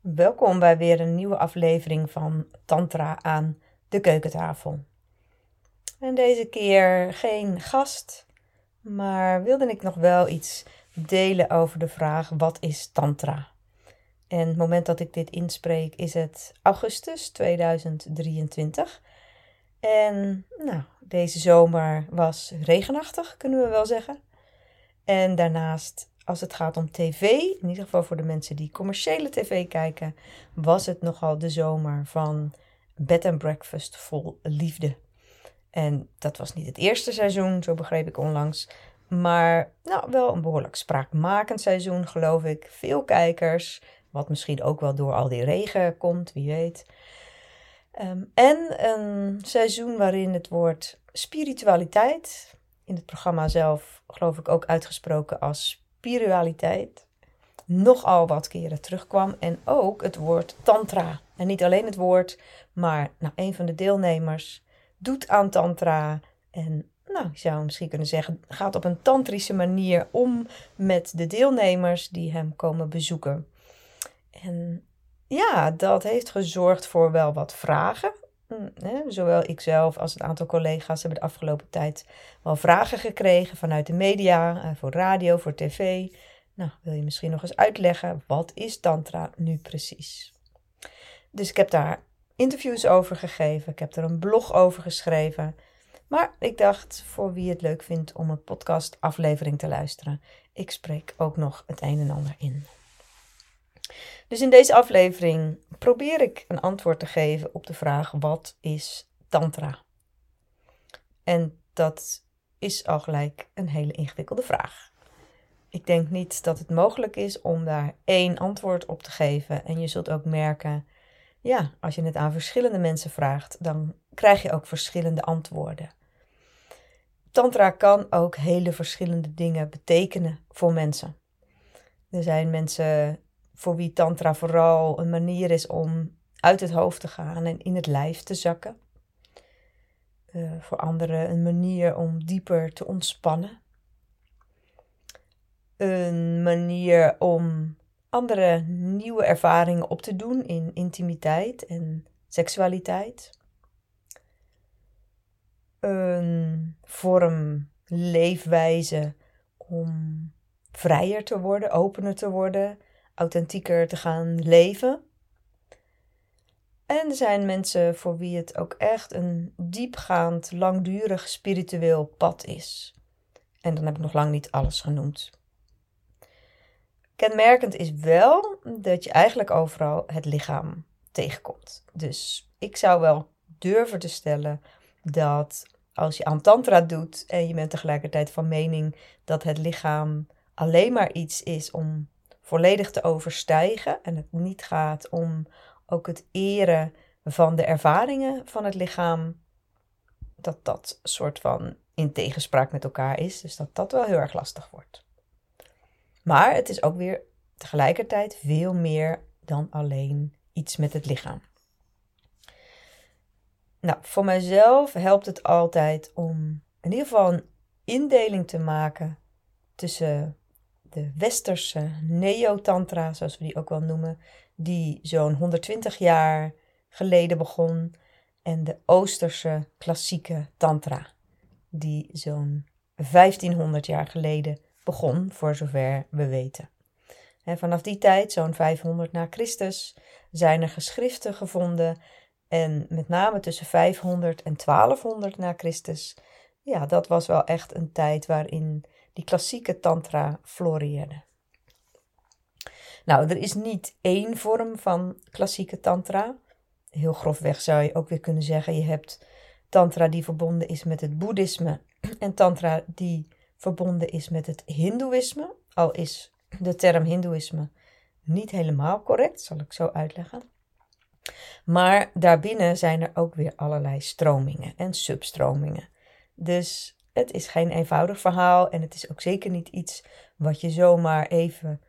Welkom bij weer een nieuwe aflevering van Tantra aan de keukentafel. En deze keer geen gast, maar wilde ik nog wel iets delen over de vraag: wat is Tantra? En het moment dat ik dit inspreek is het augustus 2023. En nou, deze zomer was regenachtig, kunnen we wel zeggen. En daarnaast als het gaat om tv, in ieder geval voor de mensen die commerciële tv kijken, was het nogal de zomer van bed and breakfast vol liefde. En dat was niet het eerste seizoen, zo begreep ik onlangs. Maar nou, wel een behoorlijk spraakmakend seizoen, geloof ik. Veel kijkers, wat misschien ook wel door al die regen komt, wie weet. Ehm, en een seizoen waarin het woord spiritualiteit, in het programma zelf geloof ik ook uitgesproken als spiritualiteit nogal wat keren terugkwam. En ook het woord tantra. En niet alleen het woord, maar nou, een van de deelnemers doet aan tantra. En nou, je zou misschien kunnen zeggen, gaat op een tantrische manier om met de deelnemers die hem komen bezoeken. En ja, dat heeft gezorgd voor wel wat vragen. Hm, zowel ikzelf als een aantal collega's hebben de afgelopen tijd wel vragen gekregen vanuit de media, eh, voor radio, voor tv. Nou, wil je misschien nog eens uitleggen, wat is Tantra nu precies? Dus ik heb daar interviews over gegeven, ik heb er een blog over geschreven. Maar ik dacht, voor wie het leuk vindt om een podcast aflevering te luisteren, ik spreek ook nog het een en ander in. Dus in deze aflevering probeer ik een antwoord te geven op de vraag: wat is Tantra? En dat is al gelijk een hele ingewikkelde vraag. Ik denk niet dat het mogelijk is om daar één antwoord op te geven. En je zult ook merken, ja, als je het aan verschillende mensen vraagt, dan krijg je ook verschillende antwoorden. Tantra kan ook hele verschillende dingen betekenen voor mensen. Er zijn mensen voor wie Tantra vooral een manier is om uit het hoofd te gaan en in het lijf te zakken. Uh, voor anderen een manier om dieper te ontspannen. Een manier om andere nieuwe ervaringen op te doen in intimiteit en seksualiteit. Een vorm leefwijze om vrijer te worden, opener te worden, authentieker te gaan leven. En er zijn mensen voor wie het ook echt een diepgaand, langdurig spiritueel pad is. En dan heb ik nog lang niet alles genoemd. Kenmerkend is wel dat je eigenlijk overal het lichaam tegenkomt. Dus ik zou wel durven te stellen dat als je aan tantra doet en je bent tegelijkertijd van mening dat het lichaam alleen maar iets is om volledig te overstijgen en het niet gaat om ook het eren van de ervaringen van het lichaam, dat dat soort van in tegenspraak met elkaar is. Dus dat dat wel heel erg lastig wordt. Maar het is ook weer tegelijkertijd veel meer dan alleen iets met het lichaam. Nou, voor mijzelf helpt het altijd om in ieder geval een indeling te maken tussen de westerse neotantra, zoals we die ook wel noemen, die zo'n 120 jaar geleden begon, en de oosterse klassieke tantra, die zo'n 1500 jaar geleden begon, voor zover we weten. En vanaf die tijd, zo'n 500 na Christus, zijn er geschriften gevonden en met name tussen 500 en 1200 na Christus, ja, dat was wel echt een tijd waarin die klassieke tantra floreerde. Nou, er is niet één vorm van klassieke tantra. Heel grofweg zou je ook weer kunnen zeggen: je hebt tantra die verbonden is met het boeddhisme en tantra die verbonden is met het hindoeïsme. Al is de term hindoeïsme niet helemaal correct, zal ik zo uitleggen. Maar daarbinnen zijn er ook weer allerlei stromingen en substromingen. Dus het is geen eenvoudig verhaal en het is ook zeker niet iets wat je zomaar even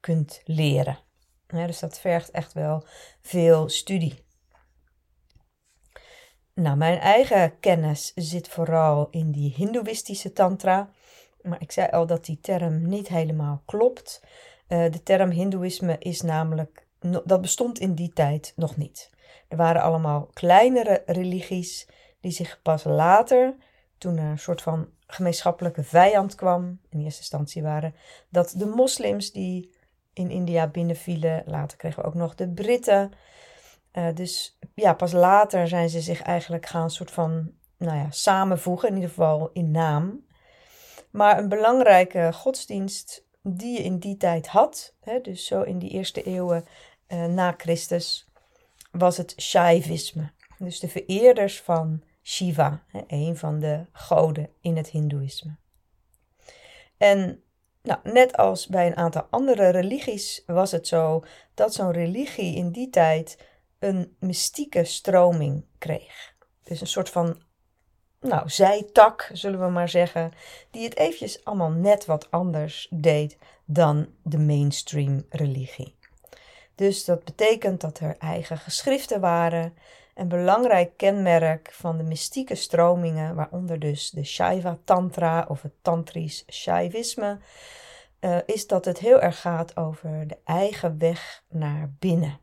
kunt leren. dus dat vergt echt wel veel studie. Nou, mijn eigen kennis zit vooral in die Hindoeïstische Tantra. Maar ik zei al dat die term niet helemaal klopt. Uh, de term Hindoeïsme is namelijk dat bestond in die tijd nog niet. Er waren allemaal kleinere religies die zich pas later, toen er een soort van gemeenschappelijke vijand kwam, in eerste instantie waren dat de moslims die in India binnenvielen, later kregen we ook nog de Britten. Uh, dus ja, pas later zijn ze zich eigenlijk gaan soort van nou ja, samenvoegen, in ieder geval in naam. Maar een belangrijke godsdienst die je in die tijd had, hè, dus zo in die eerste eeuwen uh, na Christus, was het Shaivisme. Dus de vereerders van Shiva, een van de goden in het Hindoeïsme. En nou, net als bij een aantal andere religies was het zo dat zo'n religie in die tijd een mystieke stroming kreeg. Dus een soort van nou, zijtak, zullen we maar zeggen, die het eventjes allemaal net wat anders deed dan de mainstream religie. Dus dat betekent dat er eigen geschriften waren. Een belangrijk kenmerk van de mystieke stromingen, waaronder dus de Shaiva Tantra of het Tantrisch Shaivisme, uh, is dat het heel erg gaat over de eigen weg naar binnen.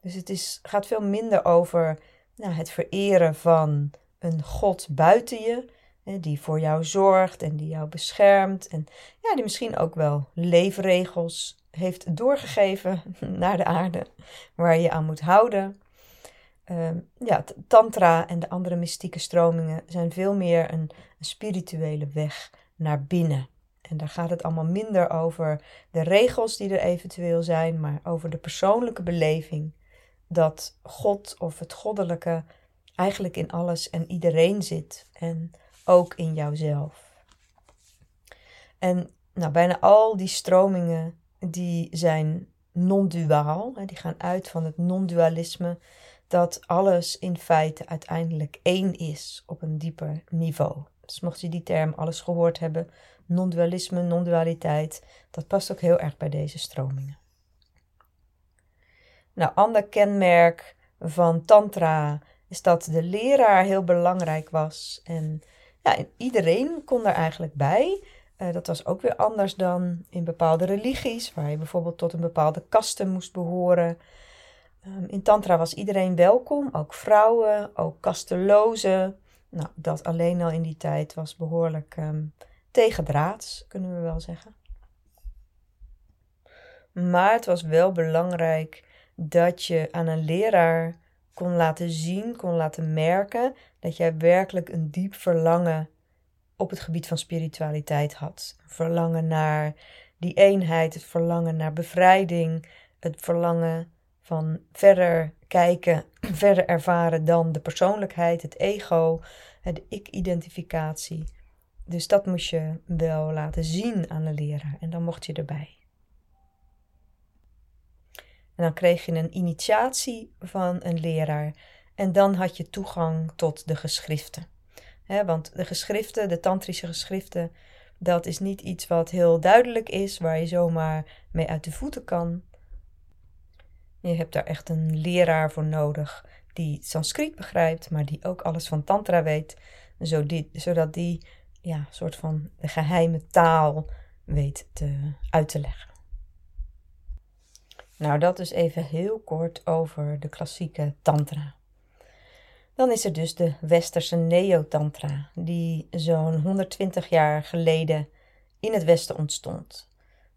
Dus het is, gaat veel minder over nou, het vereren van een God buiten je, hè, die voor jou zorgt en die jou beschermt en ja, die misschien ook wel leefregels heeft doorgegeven naar de aarde waar je aan moet houden. Uh, ja, tantra en de andere mystieke stromingen zijn veel meer een, een spirituele weg naar binnen. En daar gaat het allemaal minder over de regels die er eventueel zijn, maar over de persoonlijke beleving dat God of het goddelijke eigenlijk in alles en iedereen zit en ook in jouzelf. En nou, bijna al die stromingen die zijn non-duaal, die gaan uit van het non-dualisme, dat alles in feite uiteindelijk één is op een dieper niveau. Dus mocht je die term alles gehoord hebben, non-dualisme, non-dualiteit, dat past ook heel erg bij deze stromingen. Nou, ander kenmerk van Tantra is dat de leraar heel belangrijk was. En ja, iedereen kon daar eigenlijk bij. Uh, dat was ook weer anders dan in bepaalde religies, waar je bijvoorbeeld tot een bepaalde kaste moest behoren. Um, in Tantra was iedereen welkom, ook vrouwen, ook kastelozen. Nou, dat alleen al in die tijd was behoorlijk um, tegendraads, kunnen we wel zeggen. Maar het was wel belangrijk dat je aan een leraar kon laten zien, kon laten merken dat jij werkelijk een diep verlangen op het gebied van spiritualiteit had. Verlangen naar die eenheid, het verlangen naar bevrijding, het verlangen van verder kijken, verder ervaren dan de persoonlijkheid, het ego, de ik-identificatie. Dus dat moest je wel laten zien aan de leraar en dan mocht je erbij. En dan kreeg je een initiatie van een leraar. En dan had je toegang tot de geschriften. want de geschriften, de tantrische geschriften, dat is niet iets wat heel duidelijk is, waar je zomaar mee uit de voeten kan. Je hebt daar echt een leraar voor nodig die Sanskriet begrijpt, maar die ook alles van Tantra weet, zodat die ja, soort van de geheime taal weet te, uit te leggen. Nou, dat is even heel kort over de klassieke tantra. Dan is er dus de westerse neo-tantra, die zo'n 120 jaar geleden in het westen ontstond.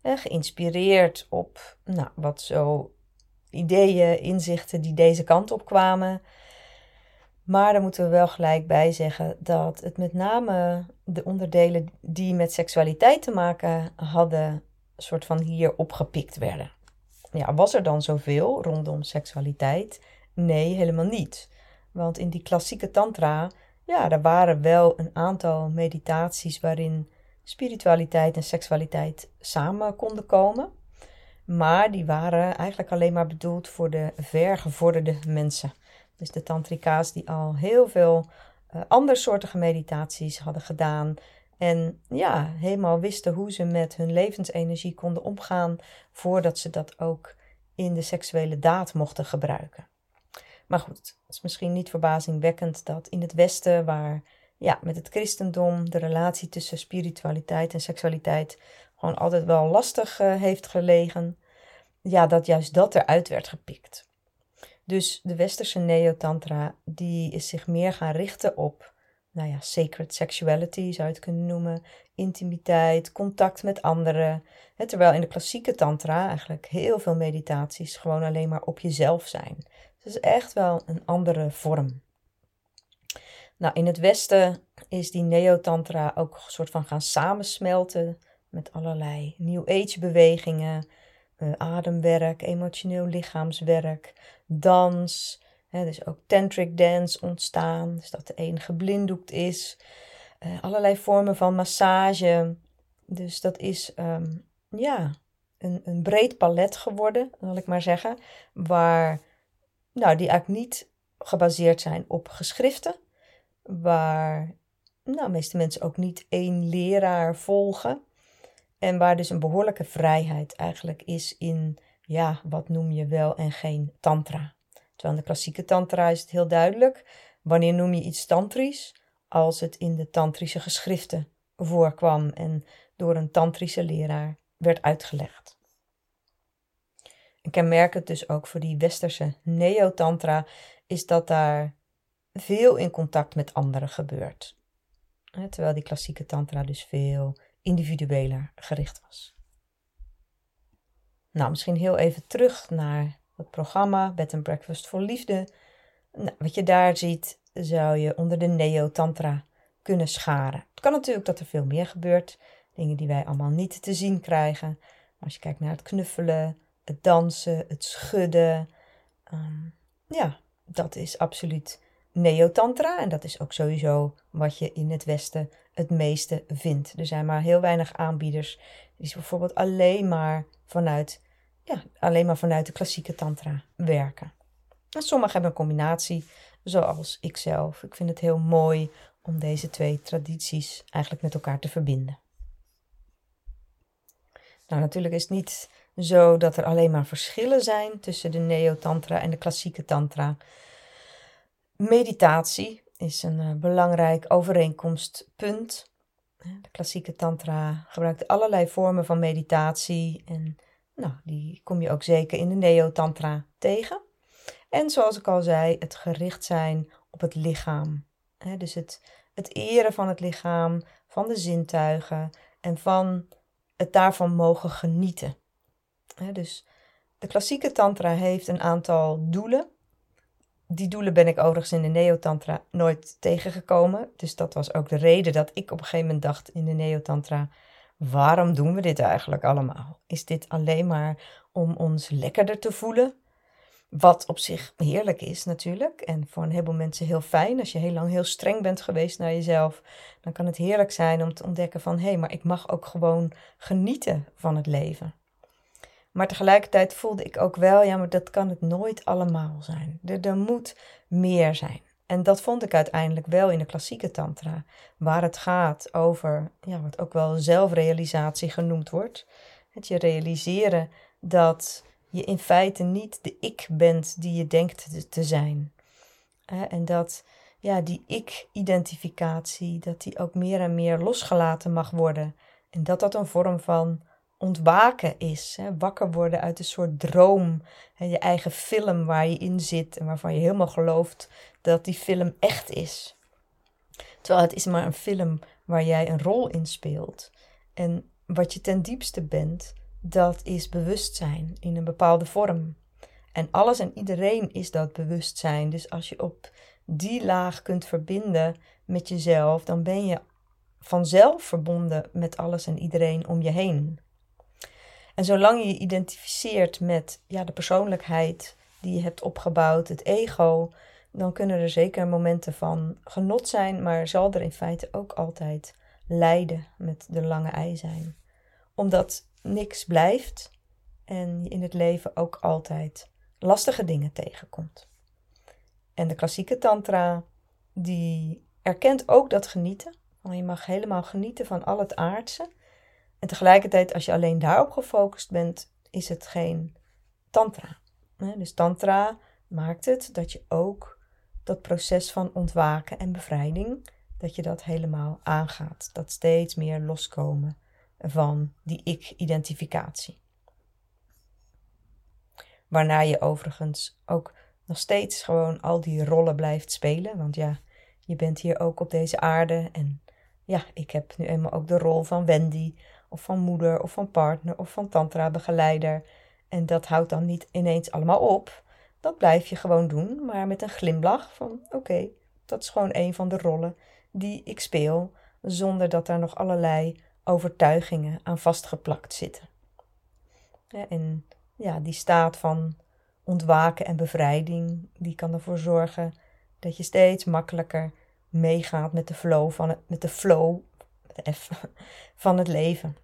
geïnspireerd op nou, wat zo ideeën, inzichten die deze kant op kwamen. Maar daar moeten we wel gelijk bij zeggen dat het met name de onderdelen die met seksualiteit te maken hadden, soort van hier opgepikt werden ja, was er dan zoveel rondom seksualiteit? Nee, helemaal niet. Want in die klassieke tantra, ja, er waren wel een aantal meditaties waarin spiritualiteit en seksualiteit samen konden komen. Maar die waren eigenlijk alleen maar bedoeld voor de vergevorderde mensen. Dus de tantrika's die al heel veel uh, andersoortige meditaties hadden gedaan. En ja, helemaal wisten hoe ze met hun levensenergie konden omgaan voordat ze dat ook in de seksuele daad mochten gebruiken. Maar goed, het is misschien niet verbazingwekkend dat in het Westen, waar ja, met het christendom de relatie tussen spiritualiteit en seksualiteit gewoon altijd wel lastig uh, heeft gelegen, ja, dat juist dat eruit werd gepikt. Dus de westerse neotantra, die is zich meer gaan richten op, nou ja, sacred sexuality zou je het kunnen noemen, intimiteit, contact met anderen. terwijl in de klassieke tantra eigenlijk heel veel meditaties gewoon alleen maar op jezelf zijn. Dus het is echt wel een andere vorm. Nou, in het Westen is die neotantra ook een soort van gaan samensmelten met allerlei New Age bewegingen, uh, ademwerk, emotioneel lichaamswerk, dans. Dus ook tantric dance ontstaan, dus dat de een geblinddoekt is. Uh, allerlei vormen van massage. Dus dat is ehm, ja, een, een breed palet geworden, zal ik maar zeggen. Waar nou, die eigenlijk niet gebaseerd zijn op geschriften. Waar nou, de meeste mensen ook niet één leraar volgen. En waar dus een behoorlijke vrijheid eigenlijk is in, ja, wat noem je wel en geen tantra. Terwijl in de klassieke tantra is het heel duidelijk. Wanneer noem je iets tantrisch? Als het in de tantrische geschriften voorkwam en door een tantrische leraar werd uitgelegd. En kenmerkend dus ook voor die westerse neotantra is dat daar veel in contact met anderen gebeurt. Terwijl die klassieke tantra dus veel individueler gericht was. Nou, misschien heel even terug naar het programma Bed and Breakfast voor Liefde. Nou, wat je daar ziet, zou je onder de neo-tantra kunnen scharen. Het kan natuurlijk dat er veel meer gebeurt, dingen die wij allemaal niet te zien krijgen. Als je kijkt naar het knuffelen, het dansen, het schudden, ehm, ja, dat is absoluut neotantra. En dat is ook sowieso wat je in het Westen het meeste vindt. Er zijn maar heel weinig aanbieders die bijvoorbeeld alleen maar vanuit, ja, alleen maar vanuit de klassieke tantra werken. En sommigen hebben een combinatie, zoals ik zelf. Ik vind het heel mooi om deze twee tradities eigenlijk met elkaar te verbinden. Nou, natuurlijk is het niet zo dat er alleen maar verschillen zijn tussen de neo-tantra en de klassieke tantra. Meditatie is een uh, belangrijk overeenkomstpunt. De klassieke tantra gebruikt allerlei vormen van meditatie en nou, die kom je ook zeker in de neo-tantra tegen. En zoals ik al zei, het gericht zijn op het lichaam. dus het, het eren van het lichaam, van de zintuigen en van het daarvan mogen genieten. dus de klassieke tantra heeft een aantal doelen die doelen ben ik overigens in de Neotantra nooit tegengekomen. Dus dat was ook de reden dat ik op een gegeven moment dacht in de Neotantra: waarom doen we dit eigenlijk allemaal? Is dit alleen maar om ons lekkerder te voelen? Wat op zich heerlijk is natuurlijk. En voor een heleboel mensen heel fijn. Als je heel lang heel streng bent geweest naar jezelf, dan kan het heerlijk zijn om te ontdekken van hé, hey, maar ik mag ook gewoon genieten van het leven. Maar tegelijkertijd voelde ik ook wel, ja, maar dat kan het nooit allemaal zijn. Er, moet meer zijn. En dat vond ik uiteindelijk wel in de klassieke tantra, waar het gaat over, ja, wat ook wel zelfrealisatie genoemd wordt. Het je realiseren dat je in feite niet de ik bent die je denkt te zijn. En dat ja, die ik-identificatie, dat die ook meer en meer losgelaten mag worden. En dat dat een vorm van ontwaken is. Hè? Wakker worden uit een soort droom. Hè? Je eigen film waar je in zit en waarvan je helemaal gelooft dat die film echt is. Terwijl het is maar een film waar jij een rol in speelt. En wat je ten diepste bent, dat is bewustzijn in een bepaalde vorm. En alles en iedereen is dat bewustzijn. Dus als je op die laag kunt verbinden met jezelf, dan ben je vanzelf verbonden met alles en iedereen om je heen. En zolang je je identificeert met ja, de persoonlijkheid die je hebt opgebouwd, het ego, dan kunnen er zeker momenten van genot zijn, maar zal er in feite ook altijd lijden met de lange ei zijn. Omdat niks blijft en je in het leven ook altijd lastige dingen tegenkomt. En de klassieke tantra, die erkent ook dat genieten. Want je mag helemaal genieten van al het aardse. En tegelijkertijd, als je alleen daarop gefocust bent, is het geen tantra. Dus tantra maakt het dat je ook dat proces van ontwaken en bevrijding, dat je dat helemaal aangaat. Dat steeds meer loskomen van die ik-identificatie. Waarna je overigens ook nog steeds gewoon al die rollen blijft spelen. Want ja, je bent hier ook op deze aarde. En ja, ik heb nu eenmaal ook de rol van Wendy, of van moeder, of van partner, of van tantra-begeleider. En dat houdt dan niet ineens allemaal op. Dat blijf je gewoon doen, maar met een glimlach van oké, dat is gewoon een van de rollen die ik speel, zonder dat daar nog allerlei overtuigingen aan vastgeplakt zitten. en ja, die staat van ontwaken en bevrijding, die kan ervoor zorgen dat je steeds makkelijker meegaat met de flow van het, met de flow, van het leven.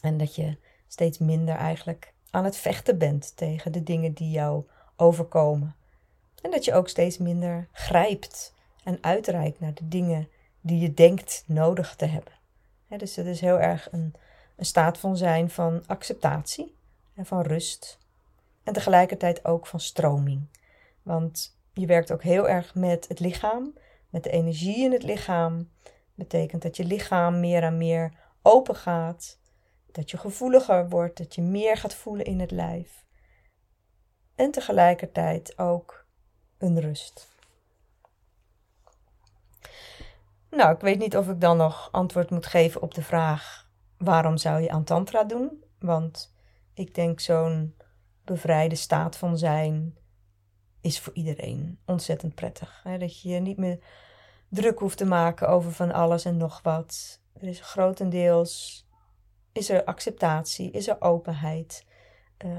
En dat je steeds minder eigenlijk aan het vechten bent tegen de dingen die jou overkomen. En dat je ook steeds minder grijpt en uitreikt naar de dingen die je denkt nodig te hebben. dus het is heel erg een, een staat van zijn van acceptatie en van rust. En tegelijkertijd ook van stroming. Want je werkt ook heel erg met het lichaam, met de energie in het lichaam. Betekent dat je lichaam meer en meer open gaat. Dat je gevoeliger wordt, dat je meer gaat voelen in het lijf. En tegelijkertijd ook een rust. Nou, ik weet niet of ik dan nog antwoord moet geven op de vraag: waarom zou je aan Tantra doen? Want ik denk zo'n bevrijde staat van zijn is voor iedereen ontzettend prettig. Hè? Dat je je niet meer druk hoeft te maken over van alles en nog wat. Er is grotendeels is er acceptatie, is er openheid.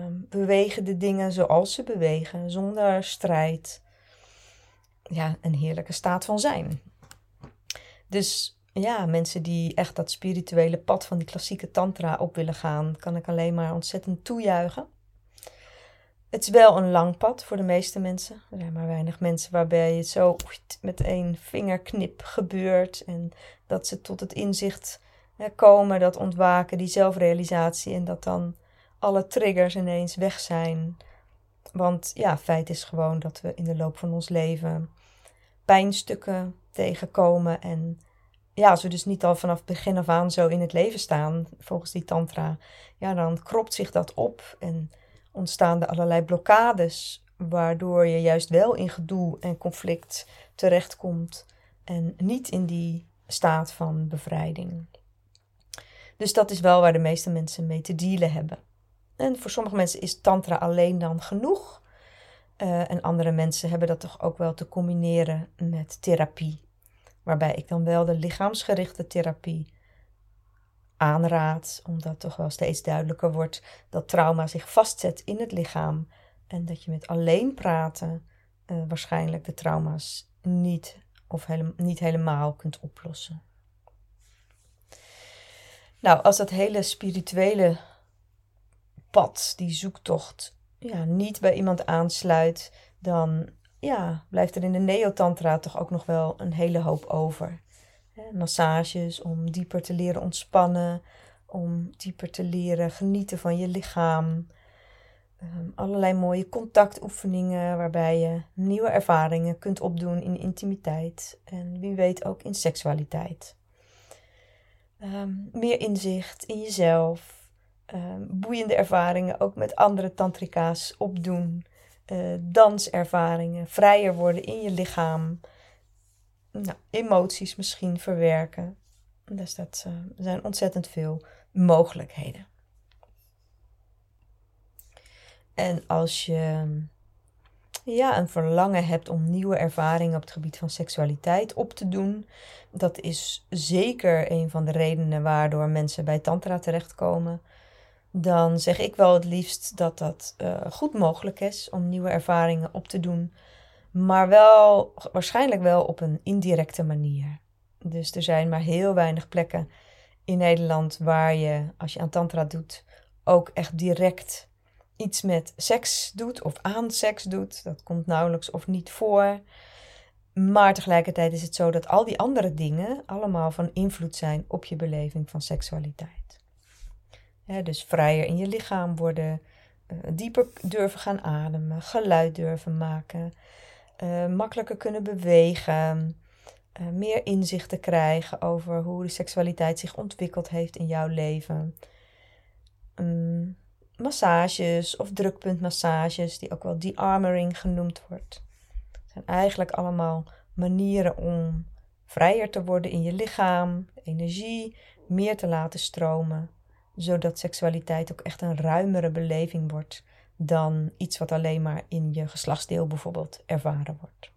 Bewegen de dingen zoals ze bewegen, zonder strijd. Ja, een heerlijke staat van zijn. Dus ja, mensen die echt dat spirituele pad van die klassieke tantra op willen gaan, kan ik alleen maar ontzettend toejuichen. Het is wel een lang pad voor de meeste mensen. Er zijn maar weinig mensen waarbij het zo met één vingerknip gebeurt. En dat ze tot het inzicht komen, dat ontwaken, die zelfrealisatie. En dat dan alle triggers ineens weg zijn. Want ja, feit is gewoon dat we in de loop van ons leven pijnstukken tegenkomen. En ja, als we dus niet al vanaf begin af aan zo in het leven staan, volgens die tantra, ja, dan kropt zich dat op en ontstaan er allerlei blokkades, waardoor je juist wel in gedoe en conflict terechtkomt en niet in die staat van bevrijding. Dus dat is wel waar de meeste mensen mee te dealen hebben. En voor sommige mensen is tantra alleen dan genoeg. Uh, en andere mensen hebben dat toch ook wel te combineren met therapie. Waarbij ik dan wel de lichaamsgerichte therapie aanraad, omdat toch wel steeds duidelijker wordt dat trauma zich vastzet in het lichaam en dat je met alleen praten uh, waarschijnlijk de trauma's niet of hele, niet helemaal kunt oplossen. Nou, als dat hele spirituele pad, die zoektocht, ja, niet bij iemand aansluit, dan ja, blijft er in de neotantra toch ook nog wel een hele hoop over massages om dieper te leren ontspannen, om dieper te leren genieten van je lichaam. Ehm, allerlei mooie contactoefeningen waarbij je nieuwe ervaringen kunt opdoen in intimiteit en wie weet ook in seksualiteit. Ehm, meer inzicht in jezelf, um, boeiende ervaringen ook met andere tantrika's opdoen, uh, danservaringen, vrijer worden in je lichaam nou, emoties misschien verwerken. Dus dat uh, zijn ontzettend veel mogelijkheden. En als je ja, een verlangen hebt om nieuwe ervaringen op het gebied van seksualiteit op te doen, dat is zeker een van de redenen waardoor mensen bij Tantra terechtkomen. Dan zeg ik wel het liefst dat dat uh, goed mogelijk is om nieuwe ervaringen op te doen maar wel waarschijnlijk wel op een indirecte manier. Dus er zijn maar heel weinig plekken in Nederland waar je, als je aan Tantra doet, ook echt direct iets met seks doet of aan seks doet. Dat komt nauwelijks of niet voor. Maar tegelijkertijd is het zo dat al die andere dingen allemaal van invloed zijn op je beleving van seksualiteit. dus vrijer in je lichaam worden, eh, dieper durven gaan ademen, geluid durven maken, uh, makkelijker kunnen bewegen, uh, meer inzicht te krijgen over hoe de seksualiteit zich ontwikkeld heeft in jouw leven. Um, massages of drukpuntmassages, die ook wel de-armoring genoemd wordt. Zijn eigenlijk allemaal manieren om vrijer te worden in je lichaam, energie meer te laten stromen, zodat seksualiteit ook echt een ruimere beleving wordt dan iets wat alleen maar in je geslachtsdeel bijvoorbeeld ervaren wordt.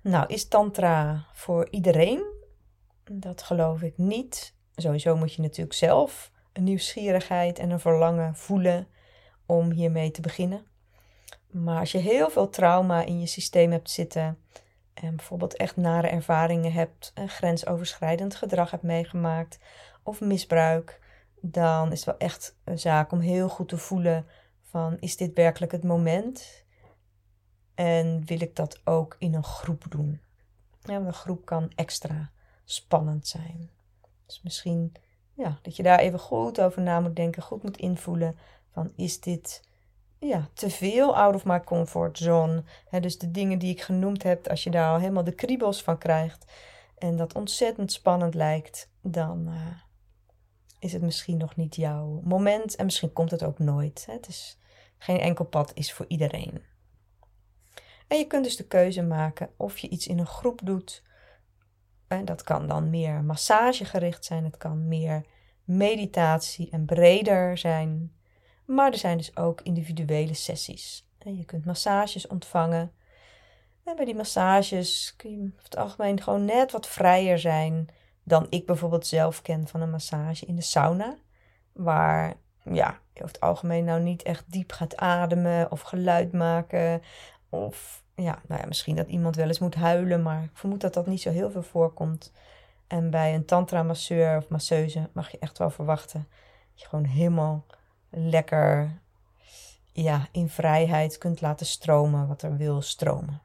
Nou, is Tantra voor iedereen? Dat geloof ik niet. Sowieso moet je natuurlijk zelf een nieuwsgierigheid en een verlangen voelen om hiermee te beginnen. Maar als je heel veel trauma in je systeem hebt zitten en bijvoorbeeld echt nare ervaringen hebt, een grensoverschrijdend gedrag hebt meegemaakt of misbruik, dan is het wel echt een zaak om heel goed te voelen van is dit werkelijk het moment? En wil ik dat ook in een groep doen? Een groep kan extra spannend zijn. Dus misschien ja, dat je daar even goed over na moet denken, goed moet invoelen van is dit ja, te veel out of my comfort zone. dus de dingen die ik genoemd heb, als je daar al helemaal de kriebels van krijgt en dat ontzettend spannend lijkt, dan uh, is het misschien nog niet jouw moment en misschien komt het ook nooit. Het is, geen enkel pad is voor iedereen. En je kunt dus de keuze maken of je iets in een groep doet. En dat kan dan meer massagegericht zijn, het kan meer meditatie en breder zijn. Maar er zijn dus ook individuele sessies. En je kunt massages ontvangen. En bij die massages kun je over het algemeen gewoon net wat vrijer zijn dan ik bijvoorbeeld zelf ken van een massage in de sauna. Waar ja, je over het algemeen nou niet echt diep gaat ademen of geluid maken. Of ja, nou ja, misschien dat iemand wel eens moet huilen, maar ik vermoed dat dat niet zo heel veel voorkomt. En bij een tantra-masseur of masseuse mag je echt wel verwachten dat je gewoon helemaal lekker ja, in vrijheid kunt laten stromen wat er wil stromen.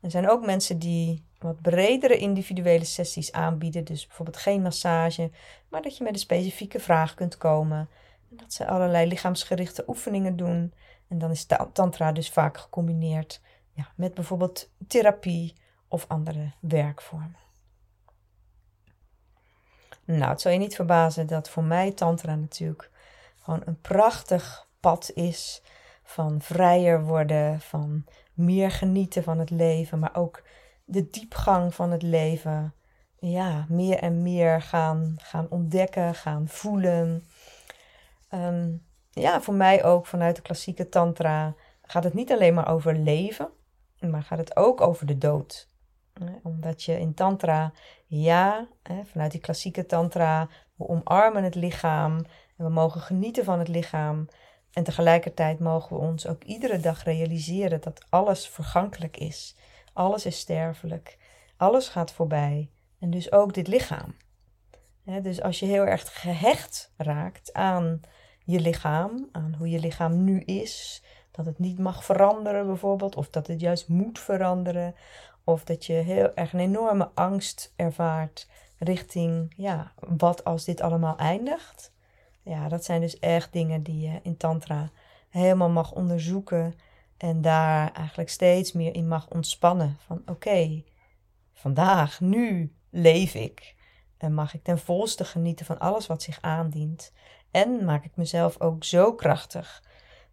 Er zijn ook mensen die wat bredere individuele sessies aanbieden. Dus bijvoorbeeld geen massage, maar dat je met een specifieke vraag kunt komen. Dat ze allerlei lichaamsgerichte oefeningen doen. En dan is tantra dus vaak gecombineerd ja, met bijvoorbeeld therapie of andere werkvormen. Nou, het zal je niet verbazen dat voor mij tantra natuurlijk gewoon een prachtig pad is van vrijer worden, van meer genieten van het leven, maar ook de diepgang van het leven. Ja, meer en meer gaan, gaan ontdekken, gaan voelen. Ehm, ja, voor mij ook vanuit de klassieke tantra gaat het niet alleen maar over leven, maar gaat het ook over de dood. Omdat je in tantra, ja, vanuit die klassieke tantra, we omarmen het lichaam en we mogen genieten van het lichaam. En tegelijkertijd mogen we ons ook iedere dag realiseren dat alles vergankelijk is. Alles is sterfelijk. Alles gaat voorbij. En dus ook dit lichaam. Dus als je heel erg gehecht raakt aan je lichaam, aan hoe je lichaam nu is, dat het niet mag veranderen bijvoorbeeld, of dat het juist moet veranderen, of dat je heel erg een enorme angst ervaart richting, ja, wat als dit allemaal eindigt. Ja, dat zijn dus echt dingen die je in Tantra helemaal mag onderzoeken en daar eigenlijk steeds meer in mag ontspannen. Van oké, vandaag, nu leef ik. En mag ik ten volste genieten van alles wat zich aandient. En maak ik mezelf ook zo krachtig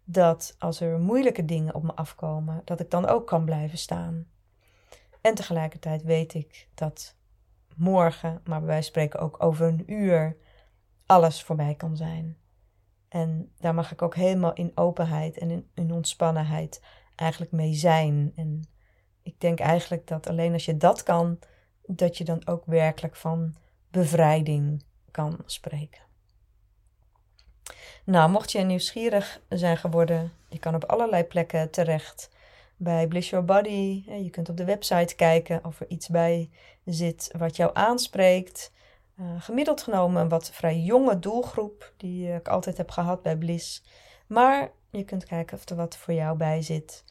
dat als er moeilijke dingen op me afkomen, dat ik dan ook kan blijven staan. En tegelijkertijd weet ik dat morgen, maar wij spreken ook over een uur, alles voorbij kan zijn. En daar mag ik ook helemaal in openheid en in, in ontspannenheid eigenlijk mee zijn. En ik denk eigenlijk dat alleen als je dat kan, dat je dan ook werkelijk van bevrijding kan spreken. Nou, mocht je nieuwsgierig zijn geworden, je kan op allerlei plekken terecht. Bij Bliss Your Body, je kunt op de website kijken of er iets bij zit wat jou aanspreekt. Uh, gemiddeld genomen een wat vrij jonge doelgroep, die ik altijd heb gehad bij Bliss. Maar je kunt kijken of er wat voor jou bij zit.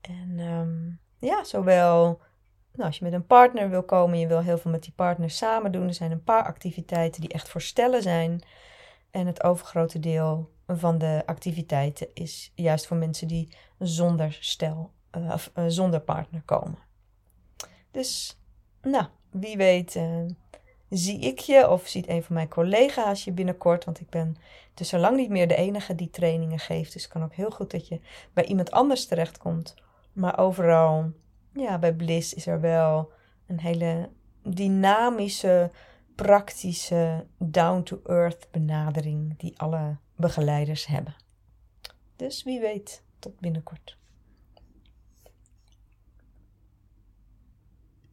En um, ja, zowel nou, als je met een partner wil komen, je wil heel veel met die partner samen doen. Er zijn een paar activiteiten die echt voor stellen zijn. En het overgrote deel van de activiteiten is juist voor mensen die zonder stel uh, of uh, zonder partner komen. Dus, nou, wie weet, uh, zie ik je of ziet een van mijn collega's je binnenkort. Want ik ben dus zo lang niet meer de enige die trainingen geeft. Dus het kan ook heel goed dat je bij iemand anders terechtkomt. Maar overal, ja, bij Bliss is er wel een hele dynamische, praktische, down-to-earth benadering die alle begeleiders hebben. Dus wie weet, tot binnenkort.